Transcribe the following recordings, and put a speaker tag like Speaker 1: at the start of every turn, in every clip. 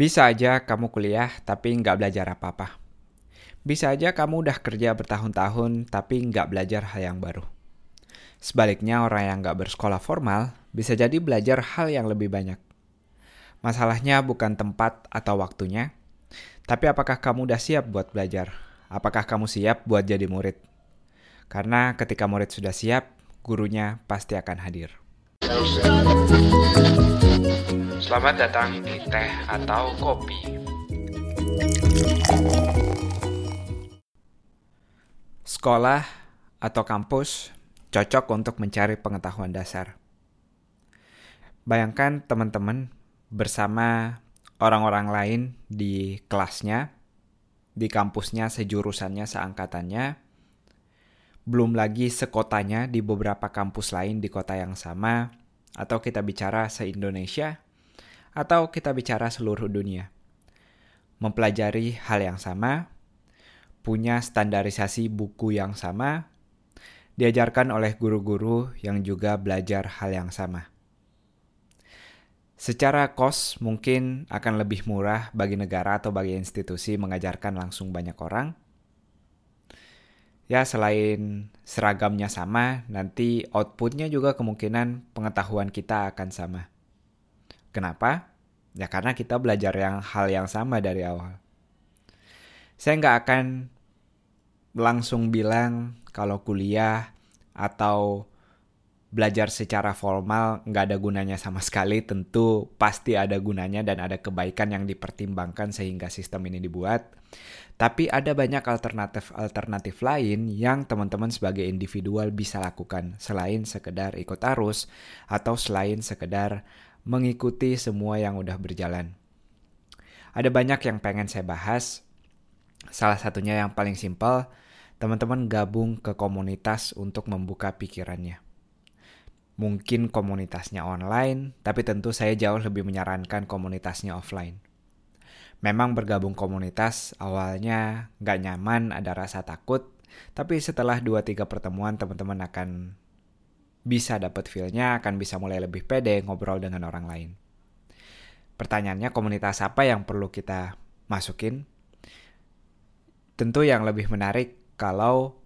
Speaker 1: Bisa aja kamu kuliah tapi nggak belajar apa-apa. Bisa aja kamu udah kerja bertahun-tahun tapi nggak belajar hal yang baru. Sebaliknya orang yang nggak bersekolah formal bisa jadi belajar hal yang lebih banyak. Masalahnya bukan tempat atau waktunya, tapi apakah kamu udah siap buat belajar? Apakah kamu siap buat jadi murid? Karena ketika murid sudah siap, gurunya pasti akan hadir. Selamat datang di Teh atau Kopi. Sekolah atau kampus cocok untuk mencari pengetahuan dasar. Bayangkan teman-teman bersama orang-orang lain di kelasnya, di kampusnya, sejurusannya, seangkatannya, belum lagi sekotanya di beberapa kampus lain di kota yang sama, atau kita bicara se-Indonesia, atau kita bicara seluruh dunia. Mempelajari hal yang sama, punya standarisasi buku yang sama, diajarkan oleh guru-guru yang juga belajar hal yang sama. Secara kos mungkin akan lebih murah bagi negara atau bagi institusi mengajarkan langsung banyak orang. Ya selain seragamnya sama, nanti outputnya juga kemungkinan pengetahuan kita akan sama. Kenapa? Ya karena kita belajar yang hal yang sama dari awal. Saya nggak akan langsung bilang kalau kuliah atau belajar secara formal nggak ada gunanya sama sekali. Tentu pasti ada gunanya dan ada kebaikan yang dipertimbangkan sehingga sistem ini dibuat. Tapi ada banyak alternatif-alternatif lain yang teman-teman sebagai individual bisa lakukan selain sekedar ikut arus atau selain sekedar mengikuti semua yang udah berjalan. Ada banyak yang pengen saya bahas, Salah satunya yang paling simpel, teman-teman gabung ke komunitas untuk membuka pikirannya. Mungkin komunitasnya online, tapi tentu saya jauh lebih menyarankan komunitasnya offline. Memang bergabung komunitas awalnya nggak nyaman, ada rasa takut, tapi setelah 2-3 pertemuan teman-teman akan bisa dapat feel-nya, akan bisa mulai lebih pede ngobrol dengan orang lain. Pertanyaannya komunitas apa yang perlu kita masukin? Tentu yang lebih menarik kalau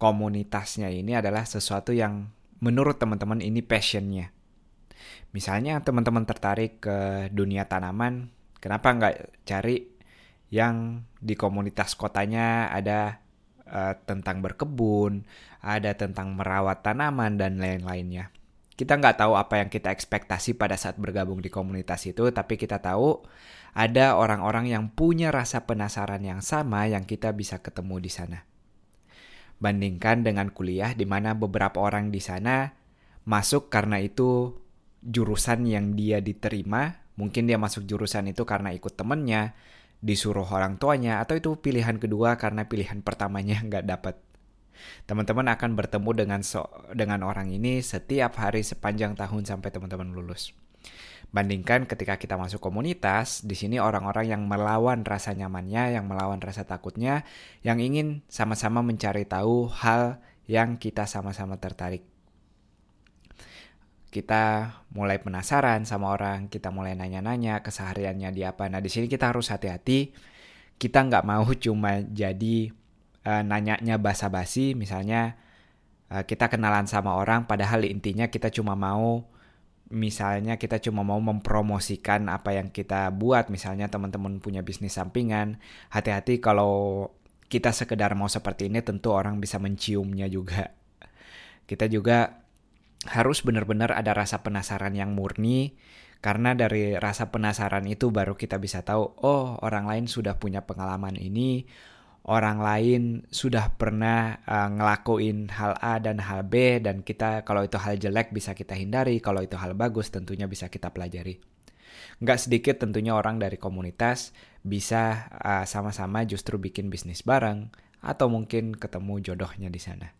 Speaker 1: komunitasnya ini adalah sesuatu yang menurut teman-teman ini passionnya. Misalnya teman-teman tertarik ke dunia tanaman, kenapa nggak cari yang di komunitas kotanya ada uh, tentang berkebun, ada tentang merawat tanaman dan lain-lainnya. Kita nggak tahu apa yang kita ekspektasi pada saat bergabung di komunitas itu, tapi kita tahu ada orang-orang yang punya rasa penasaran yang sama yang kita bisa ketemu di sana. Bandingkan dengan kuliah di mana beberapa orang di sana masuk karena itu jurusan yang dia diterima, mungkin dia masuk jurusan itu karena ikut temennya, disuruh orang tuanya, atau itu pilihan kedua karena pilihan pertamanya nggak dapat. Teman-teman akan bertemu dengan so dengan orang ini setiap hari sepanjang tahun sampai teman-teman lulus. Bandingkan ketika kita masuk komunitas, di sini orang-orang yang melawan rasa nyamannya, yang melawan rasa takutnya, yang ingin sama-sama mencari tahu hal yang kita sama-sama tertarik. Kita mulai penasaran sama orang, kita mulai nanya-nanya kesehariannya di apa. Nah di sini kita harus hati-hati. Kita nggak mau cuma jadi uh, nanyanya basa-basi, misalnya uh, kita kenalan sama orang, padahal intinya kita cuma mau misalnya kita cuma mau mempromosikan apa yang kita buat, misalnya teman-teman punya bisnis sampingan, hati-hati kalau kita sekedar mau seperti ini tentu orang bisa menciumnya juga. Kita juga harus benar-benar ada rasa penasaran yang murni karena dari rasa penasaran itu baru kita bisa tahu oh orang lain sudah punya pengalaman ini orang lain sudah pernah uh, ngelakuin hal A dan hal B dan kita kalau itu hal jelek bisa kita hindari, kalau itu hal bagus tentunya bisa kita pelajari. Nggak sedikit tentunya orang dari komunitas bisa uh, sama-sama justru bikin bisnis bareng atau mungkin ketemu jodohnya di sana.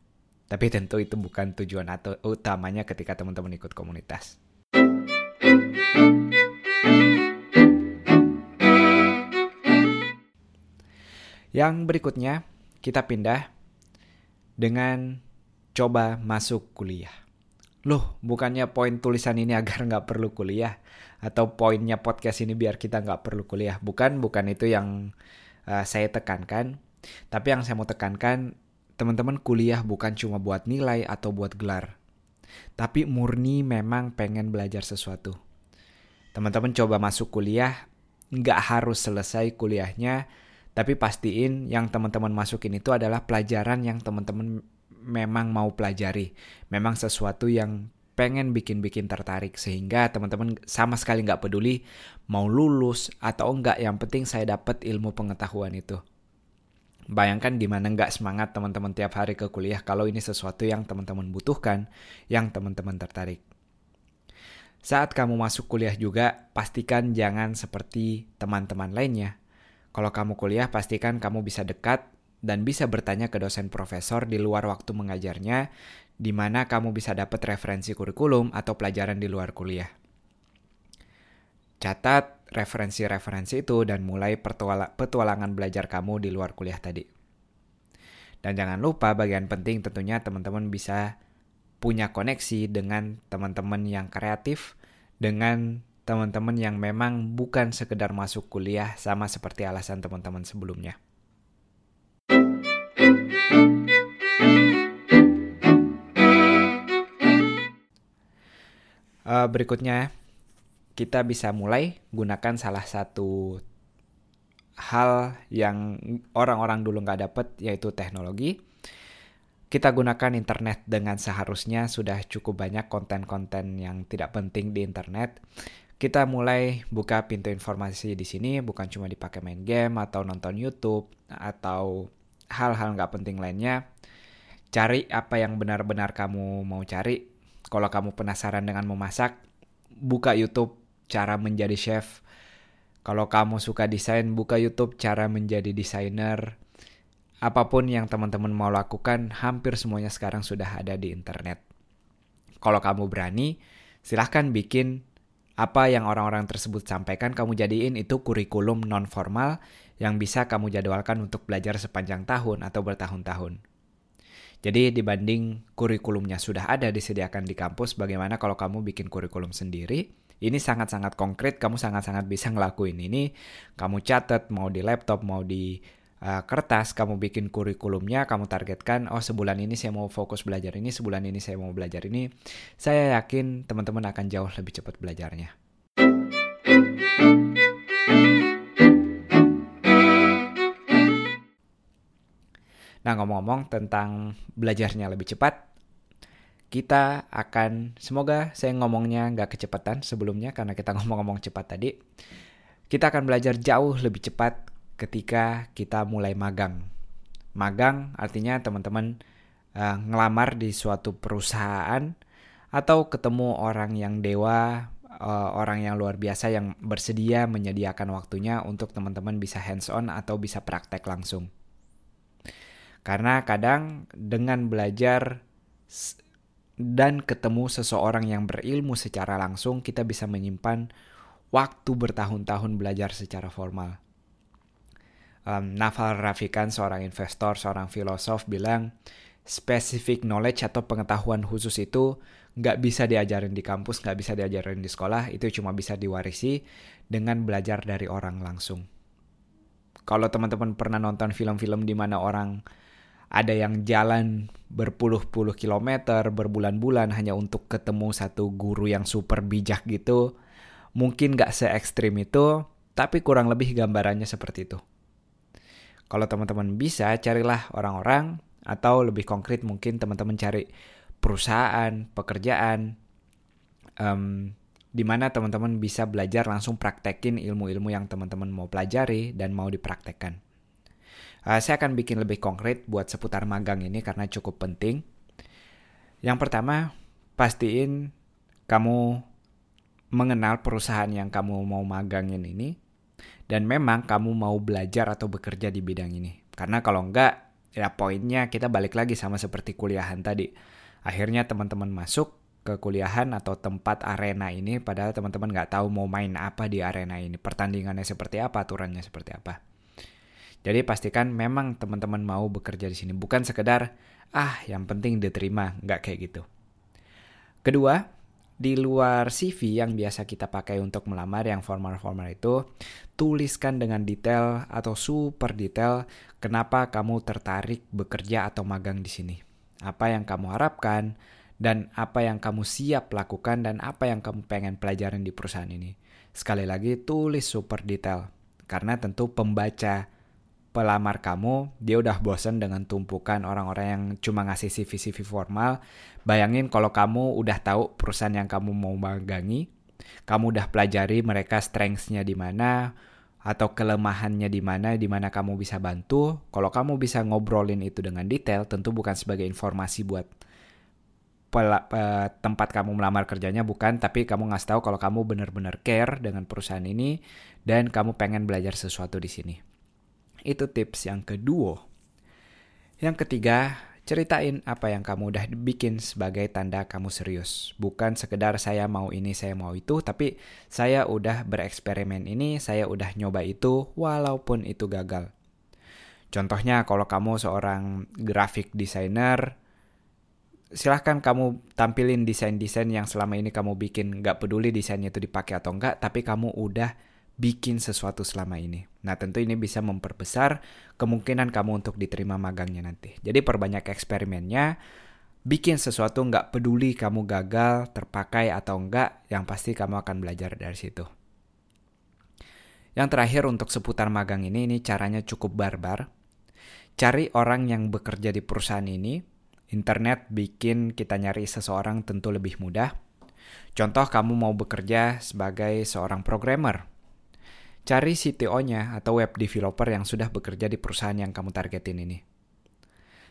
Speaker 1: Tapi tentu itu bukan tujuan atau utamanya ketika teman-teman ikut komunitas. Yang berikutnya, kita pindah dengan coba masuk kuliah. loh bukannya poin tulisan ini agar nggak perlu kuliah atau poinnya podcast ini biar kita nggak perlu kuliah bukan bukan itu yang uh, saya tekankan tapi yang saya mau tekankan teman-teman kuliah bukan cuma buat nilai atau buat gelar tapi murni memang pengen belajar sesuatu. Teman-teman coba masuk kuliah nggak harus selesai kuliahnya tapi pastiin yang teman-teman masukin itu adalah pelajaran yang teman-teman memang mau pelajari, memang sesuatu yang pengen bikin-bikin tertarik sehingga teman-teman sama sekali nggak peduli mau lulus atau enggak yang penting saya dapat ilmu pengetahuan itu bayangkan gimana nggak semangat teman-teman tiap hari ke kuliah kalau ini sesuatu yang teman-teman butuhkan yang teman-teman tertarik saat kamu masuk kuliah juga pastikan jangan seperti teman-teman lainnya kalau kamu kuliah pastikan kamu bisa dekat dan bisa bertanya ke dosen profesor di luar waktu mengajarnya, di mana kamu bisa dapat referensi kurikulum atau pelajaran di luar kuliah. Catat referensi-referensi itu dan mulai petualangan belajar kamu di luar kuliah tadi. Dan jangan lupa bagian penting tentunya teman-teman bisa punya koneksi dengan teman-teman yang kreatif, dengan teman-teman yang memang bukan sekedar masuk kuliah sama seperti alasan teman-teman sebelumnya. Uh, berikutnya, kita bisa mulai gunakan salah satu hal yang orang-orang dulu nggak dapat, yaitu teknologi. Kita gunakan internet dengan seharusnya sudah cukup banyak konten-konten yang tidak penting di internet. Kita mulai buka pintu informasi di sini, bukan cuma dipakai main game atau nonton YouTube atau hal-hal nggak penting lainnya. Cari apa yang benar-benar kamu mau cari kalau kamu penasaran dengan memasak, buka YouTube cara menjadi chef. Kalau kamu suka desain, buka YouTube cara menjadi desainer. Apa pun yang teman-teman mau lakukan, hampir semuanya sekarang sudah ada di internet. Kalau kamu berani, silahkan bikin apa yang orang-orang tersebut sampaikan, kamu jadiin itu kurikulum non formal yang bisa kamu jadwalkan untuk belajar sepanjang tahun atau bertahun-tahun. Jadi dibanding kurikulumnya sudah ada disediakan di kampus, bagaimana kalau kamu bikin kurikulum sendiri? Ini sangat-sangat konkret, kamu sangat-sangat bisa ngelakuin ini. Kamu catat mau di laptop, mau di uh, kertas, kamu bikin kurikulumnya, kamu targetkan, oh sebulan ini saya mau fokus belajar ini, sebulan ini saya mau belajar ini. Saya yakin teman-teman akan jauh lebih cepat belajarnya. Nah ngomong-ngomong tentang belajarnya lebih cepat, kita akan semoga saya ngomongnya nggak kecepatan sebelumnya karena kita ngomong-ngomong cepat tadi. Kita akan belajar jauh lebih cepat ketika kita mulai magang. Magang artinya teman-teman uh, ngelamar di suatu perusahaan atau ketemu orang yang dewa, uh, orang yang luar biasa yang bersedia menyediakan waktunya untuk teman-teman bisa hands on atau bisa praktek langsung. Karena kadang dengan belajar dan ketemu seseorang yang berilmu secara langsung, kita bisa menyimpan waktu bertahun-tahun belajar secara formal. Um, Naval Rafikan, seorang investor, seorang filosof, bilang specific knowledge atau pengetahuan khusus itu nggak bisa diajarin di kampus, nggak bisa diajarin di sekolah, itu cuma bisa diwarisi dengan belajar dari orang langsung. Kalau teman-teman pernah nonton film-film di mana orang ada yang jalan berpuluh-puluh kilometer, berbulan-bulan hanya untuk ketemu satu guru yang super bijak gitu. Mungkin gak se ekstrim itu, tapi kurang lebih gambarannya seperti itu. Kalau teman-teman bisa, carilah orang-orang, atau lebih konkret mungkin teman-teman cari perusahaan, pekerjaan, um, di mana teman-teman bisa belajar langsung praktekin ilmu-ilmu yang teman-teman mau pelajari dan mau dipraktekkan. Uh, saya akan bikin lebih konkret buat seputar magang ini karena cukup penting. Yang pertama, pastiin kamu mengenal perusahaan yang kamu mau magangin ini dan memang kamu mau belajar atau bekerja di bidang ini. Karena kalau enggak, ya poinnya kita balik lagi sama seperti kuliahan tadi. Akhirnya teman-teman masuk ke kuliahan atau tempat arena ini padahal teman-teman nggak tahu mau main apa di arena ini, pertandingannya seperti apa, aturannya seperti apa. Jadi pastikan memang teman-teman mau bekerja di sini, bukan sekedar ah yang penting diterima, nggak kayak gitu. Kedua, di luar CV yang biasa kita pakai untuk melamar yang formal-formal itu, tuliskan dengan detail atau super detail kenapa kamu tertarik bekerja atau magang di sini. Apa yang kamu harapkan dan apa yang kamu siap lakukan dan apa yang kamu pengen pelajarin di perusahaan ini. Sekali lagi tulis super detail karena tentu pembaca pelamar kamu, dia udah bosen dengan tumpukan orang-orang yang cuma ngasih CV-CV formal. Bayangin kalau kamu udah tahu perusahaan yang kamu mau magangi, kamu udah pelajari mereka strengths-nya di mana, atau kelemahannya di mana, di mana kamu bisa bantu. Kalau kamu bisa ngobrolin itu dengan detail, tentu bukan sebagai informasi buat tempat kamu melamar kerjanya bukan, tapi kamu ngasih tahu kalau kamu benar-benar care dengan perusahaan ini dan kamu pengen belajar sesuatu di sini. Itu tips yang kedua. Yang ketiga, ceritain apa yang kamu udah bikin sebagai tanda kamu serius. Bukan sekedar saya mau ini, saya mau itu, tapi saya udah bereksperimen ini, saya udah nyoba itu, walaupun itu gagal. Contohnya kalau kamu seorang graphic designer, silahkan kamu tampilin desain-desain yang selama ini kamu bikin. Gak peduli desainnya itu dipakai atau enggak, tapi kamu udah bikin sesuatu selama ini. Nah, tentu ini bisa memperbesar kemungkinan kamu untuk diterima magangnya nanti. Jadi perbanyak eksperimennya, bikin sesuatu nggak peduli kamu gagal, terpakai atau enggak, yang pasti kamu akan belajar dari situ. Yang terakhir untuk seputar magang ini, ini caranya cukup barbar. Cari orang yang bekerja di perusahaan ini, internet bikin kita nyari seseorang tentu lebih mudah. Contoh kamu mau bekerja sebagai seorang programmer, Cari CTO-nya atau web developer yang sudah bekerja di perusahaan yang kamu targetin ini.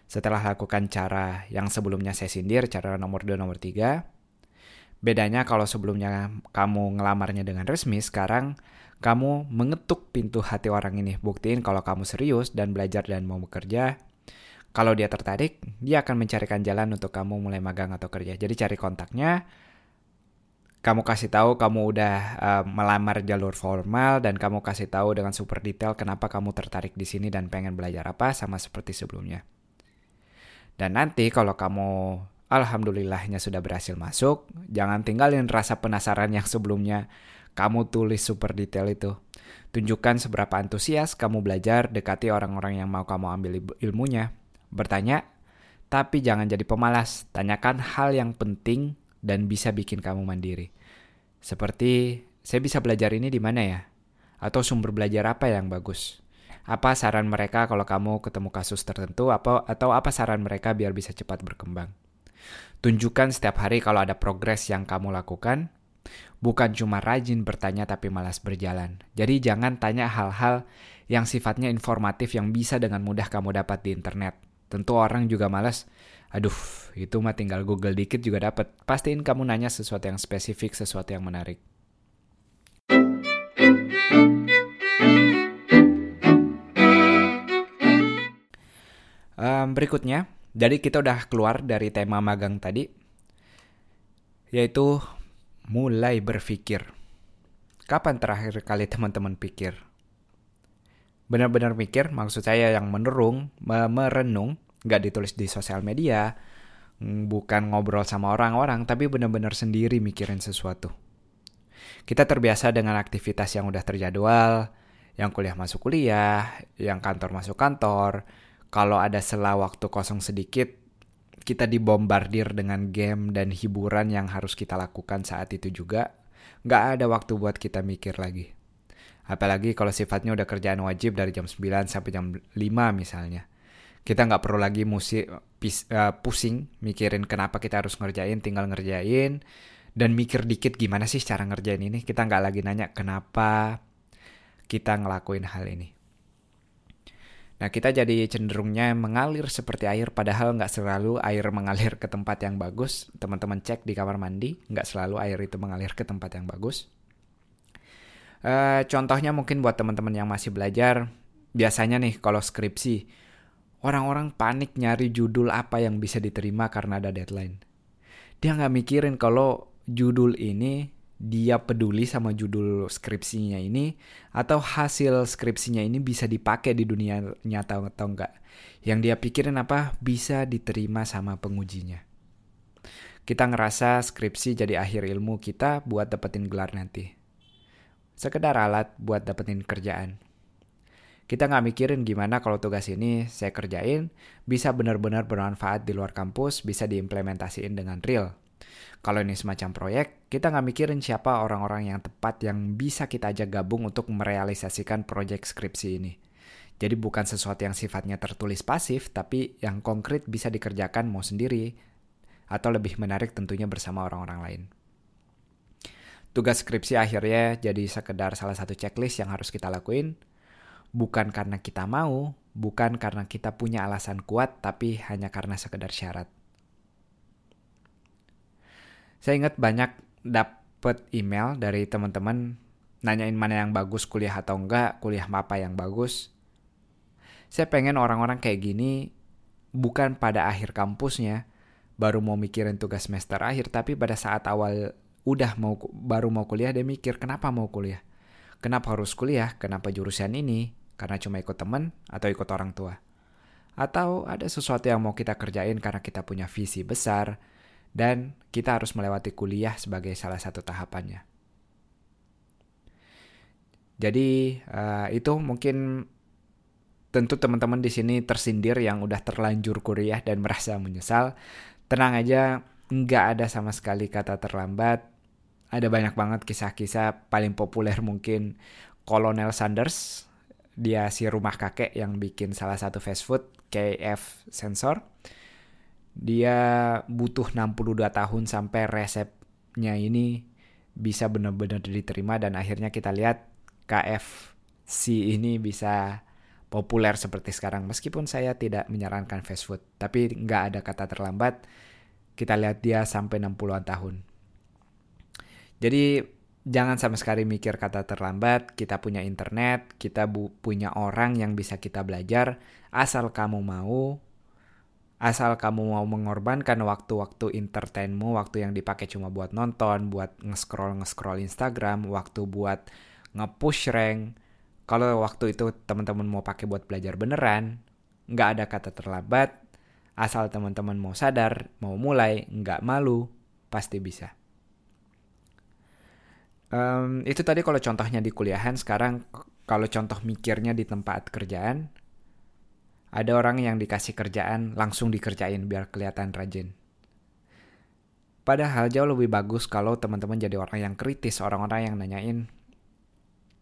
Speaker 1: Setelah lakukan cara yang sebelumnya saya sindir, cara nomor 2, nomor 3, bedanya kalau sebelumnya kamu ngelamarnya dengan resmi, sekarang kamu mengetuk pintu hati orang ini. Buktiin kalau kamu serius dan belajar dan mau bekerja. Kalau dia tertarik, dia akan mencarikan jalan untuk kamu mulai magang atau kerja. Jadi cari kontaknya, kamu kasih tahu kamu udah uh, melamar jalur formal dan kamu kasih tahu dengan super detail kenapa kamu tertarik di sini dan pengen belajar apa sama seperti sebelumnya. Dan nanti kalau kamu alhamdulillahnya sudah berhasil masuk, jangan tinggalin rasa penasaran yang sebelumnya kamu tulis super detail itu. Tunjukkan seberapa antusias kamu belajar, dekati orang-orang yang mau kamu ambil ilmunya. Bertanya, tapi jangan jadi pemalas. Tanyakan hal yang penting dan bisa bikin kamu mandiri. Seperti saya bisa belajar ini di mana ya? Atau sumber belajar apa yang bagus? Apa saran mereka kalau kamu ketemu kasus tertentu apa atau apa saran mereka biar bisa cepat berkembang? Tunjukkan setiap hari kalau ada progres yang kamu lakukan, bukan cuma rajin bertanya tapi malas berjalan. Jadi jangan tanya hal-hal yang sifatnya informatif yang bisa dengan mudah kamu dapat di internet. Tentu orang juga malas Aduh, itu mah tinggal Google dikit juga dapat. Pastiin kamu nanya sesuatu yang spesifik, sesuatu yang menarik. Um, berikutnya, jadi kita udah keluar dari tema magang tadi, yaitu mulai berpikir. Kapan terakhir kali teman-teman pikir? Benar-benar mikir, maksud saya yang menerung, merenung, nggak ditulis di sosial media, mm, bukan ngobrol sama orang-orang, tapi benar-benar sendiri mikirin sesuatu. Kita terbiasa dengan aktivitas yang udah terjadwal, yang kuliah masuk kuliah, yang kantor masuk kantor. Kalau ada sela waktu kosong sedikit, kita dibombardir dengan game dan hiburan yang harus kita lakukan saat itu juga. Nggak ada waktu buat kita mikir lagi. Apalagi kalau sifatnya udah kerjaan wajib dari jam 9 sampai jam 5 misalnya kita nggak perlu lagi musik uh, pusing mikirin kenapa kita harus ngerjain tinggal ngerjain dan mikir dikit gimana sih cara ngerjain ini. Kita nggak lagi nanya kenapa kita ngelakuin hal ini? Nah kita jadi cenderungnya mengalir seperti air padahal nggak selalu air mengalir ke tempat yang bagus. Teman-teman cek di kamar mandi nggak selalu air itu mengalir ke tempat yang bagus. Uh, contohnya mungkin buat teman-teman yang masih belajar biasanya nih kalau skripsi Orang-orang panik nyari judul apa yang bisa diterima karena ada deadline. Dia nggak mikirin kalau judul ini dia peduli sama judul skripsinya ini atau hasil skripsinya ini bisa dipakai di dunia nyata atau enggak. Yang dia pikirin apa bisa diterima sama pengujinya. kita ngerasa skripsi jadi akhir ilmu kita buat dapetin gelar nanti. Sekedar alat buat dapetin kerjaan. Kita nggak mikirin gimana kalau tugas ini saya kerjain bisa benar-benar bermanfaat di luar kampus, bisa diimplementasiin dengan real. Kalau ini semacam proyek, kita nggak mikirin siapa orang-orang yang tepat yang bisa kita ajak gabung untuk merealisasikan proyek skripsi ini. Jadi bukan sesuatu yang sifatnya tertulis pasif, tapi yang konkret bisa dikerjakan mau sendiri, atau lebih menarik tentunya bersama orang-orang lain. Tugas skripsi akhirnya jadi sekedar salah satu checklist yang harus kita lakuin, bukan karena kita mau, bukan karena kita punya alasan kuat, tapi hanya karena sekedar syarat. Saya ingat banyak dapet email dari teman-teman nanyain mana yang bagus kuliah atau enggak, kuliah apa yang bagus. Saya pengen orang-orang kayak gini bukan pada akhir kampusnya, baru mau mikirin tugas semester akhir, tapi pada saat awal udah mau baru mau kuliah dia mikir kenapa mau kuliah. Kenapa harus kuliah? Kenapa jurusan ini? Karena cuma ikut teman atau ikut orang tua? Atau ada sesuatu yang mau kita kerjain karena kita punya visi besar dan kita harus melewati kuliah sebagai salah satu tahapannya. Jadi uh, itu mungkin tentu teman-teman di sini tersindir yang udah terlanjur kuliah dan merasa menyesal. Tenang aja, nggak ada sama sekali kata terlambat. Ada banyak banget kisah-kisah paling populer mungkin Kolonel Sanders. Dia si rumah kakek yang bikin salah satu fast food, KF Sensor. Dia butuh 62 tahun sampai resepnya ini bisa benar-benar diterima dan akhirnya kita lihat KFC ini bisa populer seperti sekarang. Meskipun saya tidak menyarankan fast food, tapi nggak ada kata terlambat. Kita lihat dia sampai 60-an tahun. Jadi jangan sama sekali mikir kata terlambat. Kita punya internet, kita punya orang yang bisa kita belajar. Asal kamu mau, asal kamu mau mengorbankan waktu-waktu entertainmu, waktu yang dipakai cuma buat nonton, buat nge-scroll nge-scroll Instagram, waktu buat nge-push rank, kalau waktu itu teman-teman mau pakai buat belajar beneran, nggak ada kata terlambat, asal teman-teman mau sadar, mau mulai, nggak malu, pasti bisa. Um, itu tadi kalau contohnya di kuliahan, sekarang kalau contoh mikirnya di tempat kerjaan, ada orang yang dikasih kerjaan langsung dikerjain biar kelihatan rajin. Padahal jauh lebih bagus kalau teman-teman jadi orang yang kritis, orang-orang yang nanyain,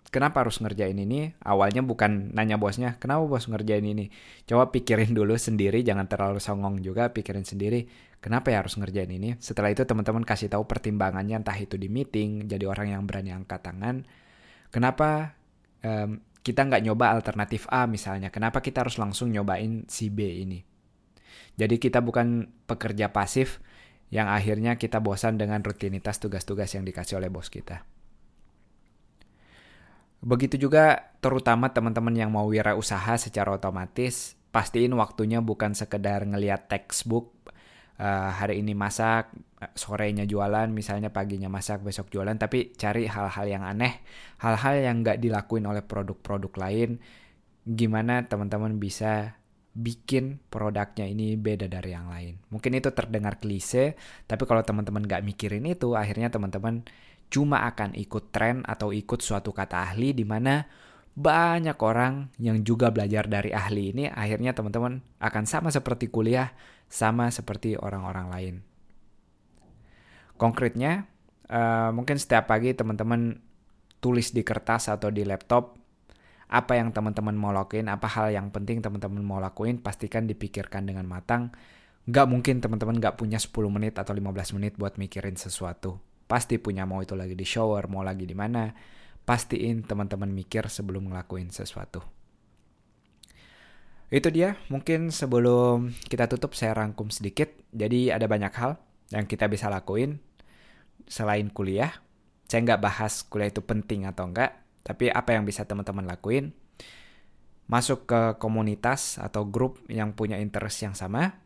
Speaker 1: kenapa harus ngerjain ini? Awalnya bukan nanya bosnya, kenapa bos ngerjain ini? Coba pikirin dulu sendiri, jangan terlalu songong juga, pikirin sendiri, kenapa ya harus ngerjain ini? Setelah itu teman-teman kasih tahu pertimbangannya, entah itu di meeting, jadi orang yang berani angkat tangan. Kenapa um, kita nggak nyoba alternatif A misalnya? Kenapa kita harus langsung nyobain si B ini? Jadi kita bukan pekerja pasif yang akhirnya kita bosan dengan rutinitas tugas-tugas yang dikasih oleh bos kita. Begitu juga terutama teman-teman yang mau wirausaha secara otomatis, pastiin waktunya bukan sekedar ngeliat textbook uh, hari ini masak, sorenya jualan, misalnya paginya masak, besok jualan, tapi cari hal-hal yang aneh, hal-hal yang nggak dilakuin oleh produk-produk lain, gimana teman-teman bisa bikin produknya ini beda dari yang lain. Mungkin itu terdengar klise, tapi kalau teman-teman nggak mikirin itu, akhirnya teman-teman cuma akan ikut tren atau ikut suatu kata ahli di mana banyak orang yang juga belajar dari ahli ini akhirnya teman-teman akan sama seperti kuliah, sama seperti orang-orang lain. Konkretnya, uh, mungkin setiap pagi teman-teman tulis di kertas atau di laptop apa yang teman-teman mau lakuin, apa hal yang penting teman-teman mau lakuin, pastikan dipikirkan dengan matang. Gak mungkin teman-teman gak punya 10 menit atau 15 menit buat mikirin sesuatu Pasti punya mau itu lagi di shower, mau lagi di mana. Pastiin teman-teman mikir sebelum ngelakuin sesuatu. Itu dia, mungkin sebelum kita tutup saya rangkum sedikit. Jadi ada banyak hal yang kita bisa lakuin selain kuliah. Saya nggak bahas kuliah itu penting atau enggak, tapi apa yang bisa teman-teman lakuin. Masuk ke komunitas atau grup yang punya interest yang sama,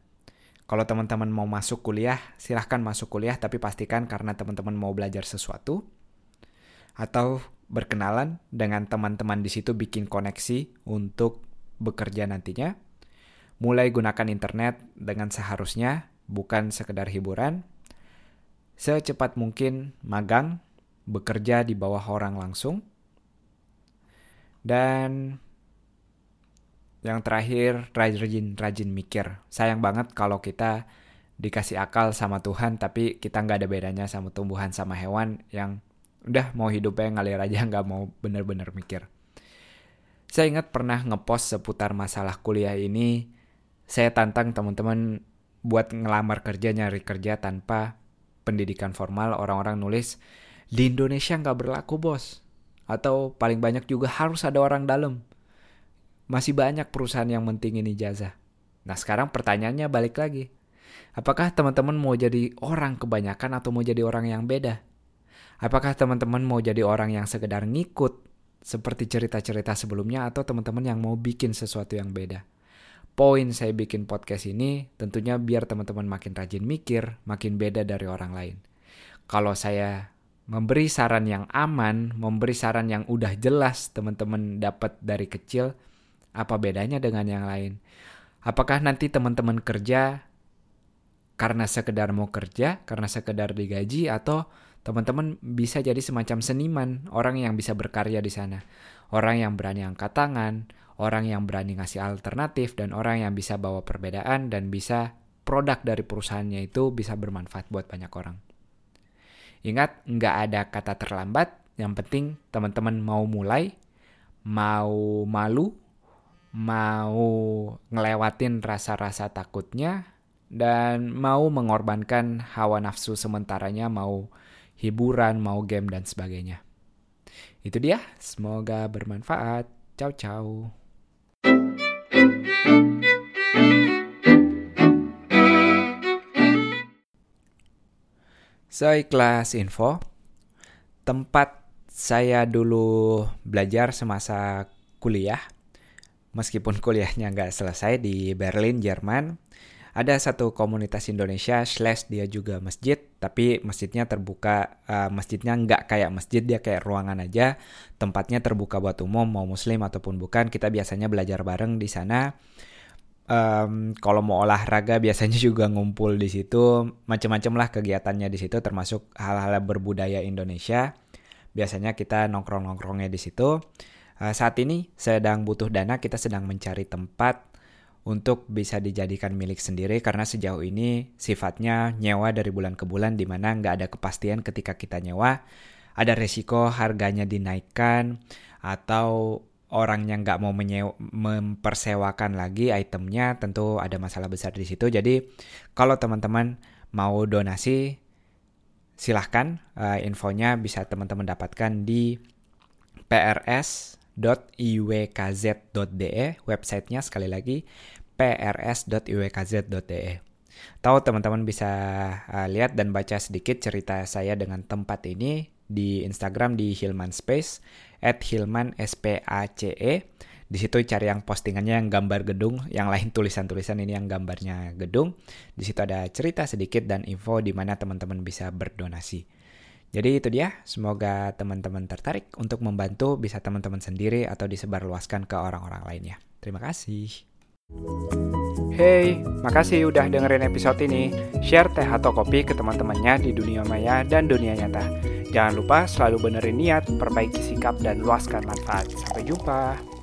Speaker 1: kalau teman-teman mau masuk kuliah, silahkan masuk kuliah tapi pastikan karena teman-teman mau belajar sesuatu atau berkenalan dengan teman-teman di situ bikin koneksi untuk bekerja nantinya. Mulai gunakan internet dengan seharusnya, bukan sekedar hiburan. secepat mungkin magang, bekerja di bawah orang langsung. Dan yang terakhir, rajin-rajin mikir. Sayang banget kalau kita dikasih akal sama Tuhan, tapi kita nggak ada bedanya sama tumbuhan sama hewan yang udah mau hidupnya ngalir aja, nggak mau bener-bener mikir. Saya ingat pernah ngepost seputar masalah kuliah ini. Saya tantang teman-teman buat ngelamar kerja, nyari kerja tanpa pendidikan formal. Orang-orang nulis, di Indonesia nggak berlaku bos. Atau paling banyak juga harus ada orang dalam. Masih banyak perusahaan yang mentingin ijazah. Nah sekarang pertanyaannya balik lagi. Apakah teman-teman mau jadi orang kebanyakan atau mau jadi orang yang beda? Apakah teman-teman mau jadi orang yang sekedar ngikut seperti cerita-cerita sebelumnya atau teman-teman yang mau bikin sesuatu yang beda. Poin saya bikin podcast ini tentunya biar teman-teman makin rajin mikir, makin beda dari orang lain. Kalau saya memberi saran yang aman, memberi saran yang udah jelas teman-teman dapat dari kecil, apa bedanya dengan yang lain? Apakah nanti teman-teman kerja karena sekedar mau kerja, karena sekedar digaji, atau teman-teman bisa jadi semacam seniman, orang yang bisa berkarya di sana. Orang yang berani angkat tangan, orang yang berani ngasih alternatif, dan orang yang bisa bawa perbedaan dan bisa produk dari perusahaannya itu bisa bermanfaat buat banyak orang. Ingat, nggak ada kata terlambat, yang penting teman-teman mau mulai, mau malu, mau ngelewatin rasa-rasa takutnya, dan mau mengorbankan hawa nafsu sementaranya, mau hiburan, mau game, dan sebagainya. Itu dia, semoga bermanfaat. Ciao, ciao. So, kelas info. Tempat saya dulu belajar semasa kuliah, meskipun kuliahnya nggak selesai di Berlin, Jerman, ada satu komunitas Indonesia slash dia juga masjid tapi masjidnya terbuka uh, masjidnya nggak kayak masjid dia kayak ruangan aja tempatnya terbuka buat umum mau muslim ataupun bukan. Kita biasanya belajar bareng di sana. Um, kalau mau olahraga biasanya juga ngumpul di situ. Macam-macam lah kegiatannya di situ termasuk hal-hal berbudaya Indonesia. Biasanya kita nongkrong-nongkrongnya di situ uh, saat ini sedang butuh dana kita sedang mencari tempat untuk bisa dijadikan milik sendiri karena sejauh ini sifatnya nyewa dari bulan ke bulan di mana nggak ada kepastian ketika kita nyewa. Ada resiko harganya dinaikkan atau orang yang nggak mau menyewa, mempersewakan lagi itemnya tentu ada masalah besar di situ. Jadi kalau teman-teman mau donasi silahkan uh, infonya bisa teman-teman dapatkan di prs prs.iwkz.de websitenya sekali lagi prs.iwkz.de Tahu teman-teman bisa uh, lihat dan baca sedikit cerita saya dengan tempat ini di Instagram di Hilman Space at Hilman SPACE. Di situ cari yang postingannya yang gambar gedung, yang lain tulisan-tulisan ini yang gambarnya gedung. Di situ ada cerita sedikit dan info di mana teman-teman bisa berdonasi. Jadi itu dia, semoga teman-teman tertarik untuk membantu bisa teman-teman sendiri atau disebarluaskan ke orang-orang lainnya. Terima kasih. Hey, makasih udah dengerin episode ini. Share teh atau kopi ke teman-temannya di dunia maya dan dunia nyata. Jangan lupa selalu benerin niat, perbaiki sikap, dan luaskan manfaat. Sampai jumpa.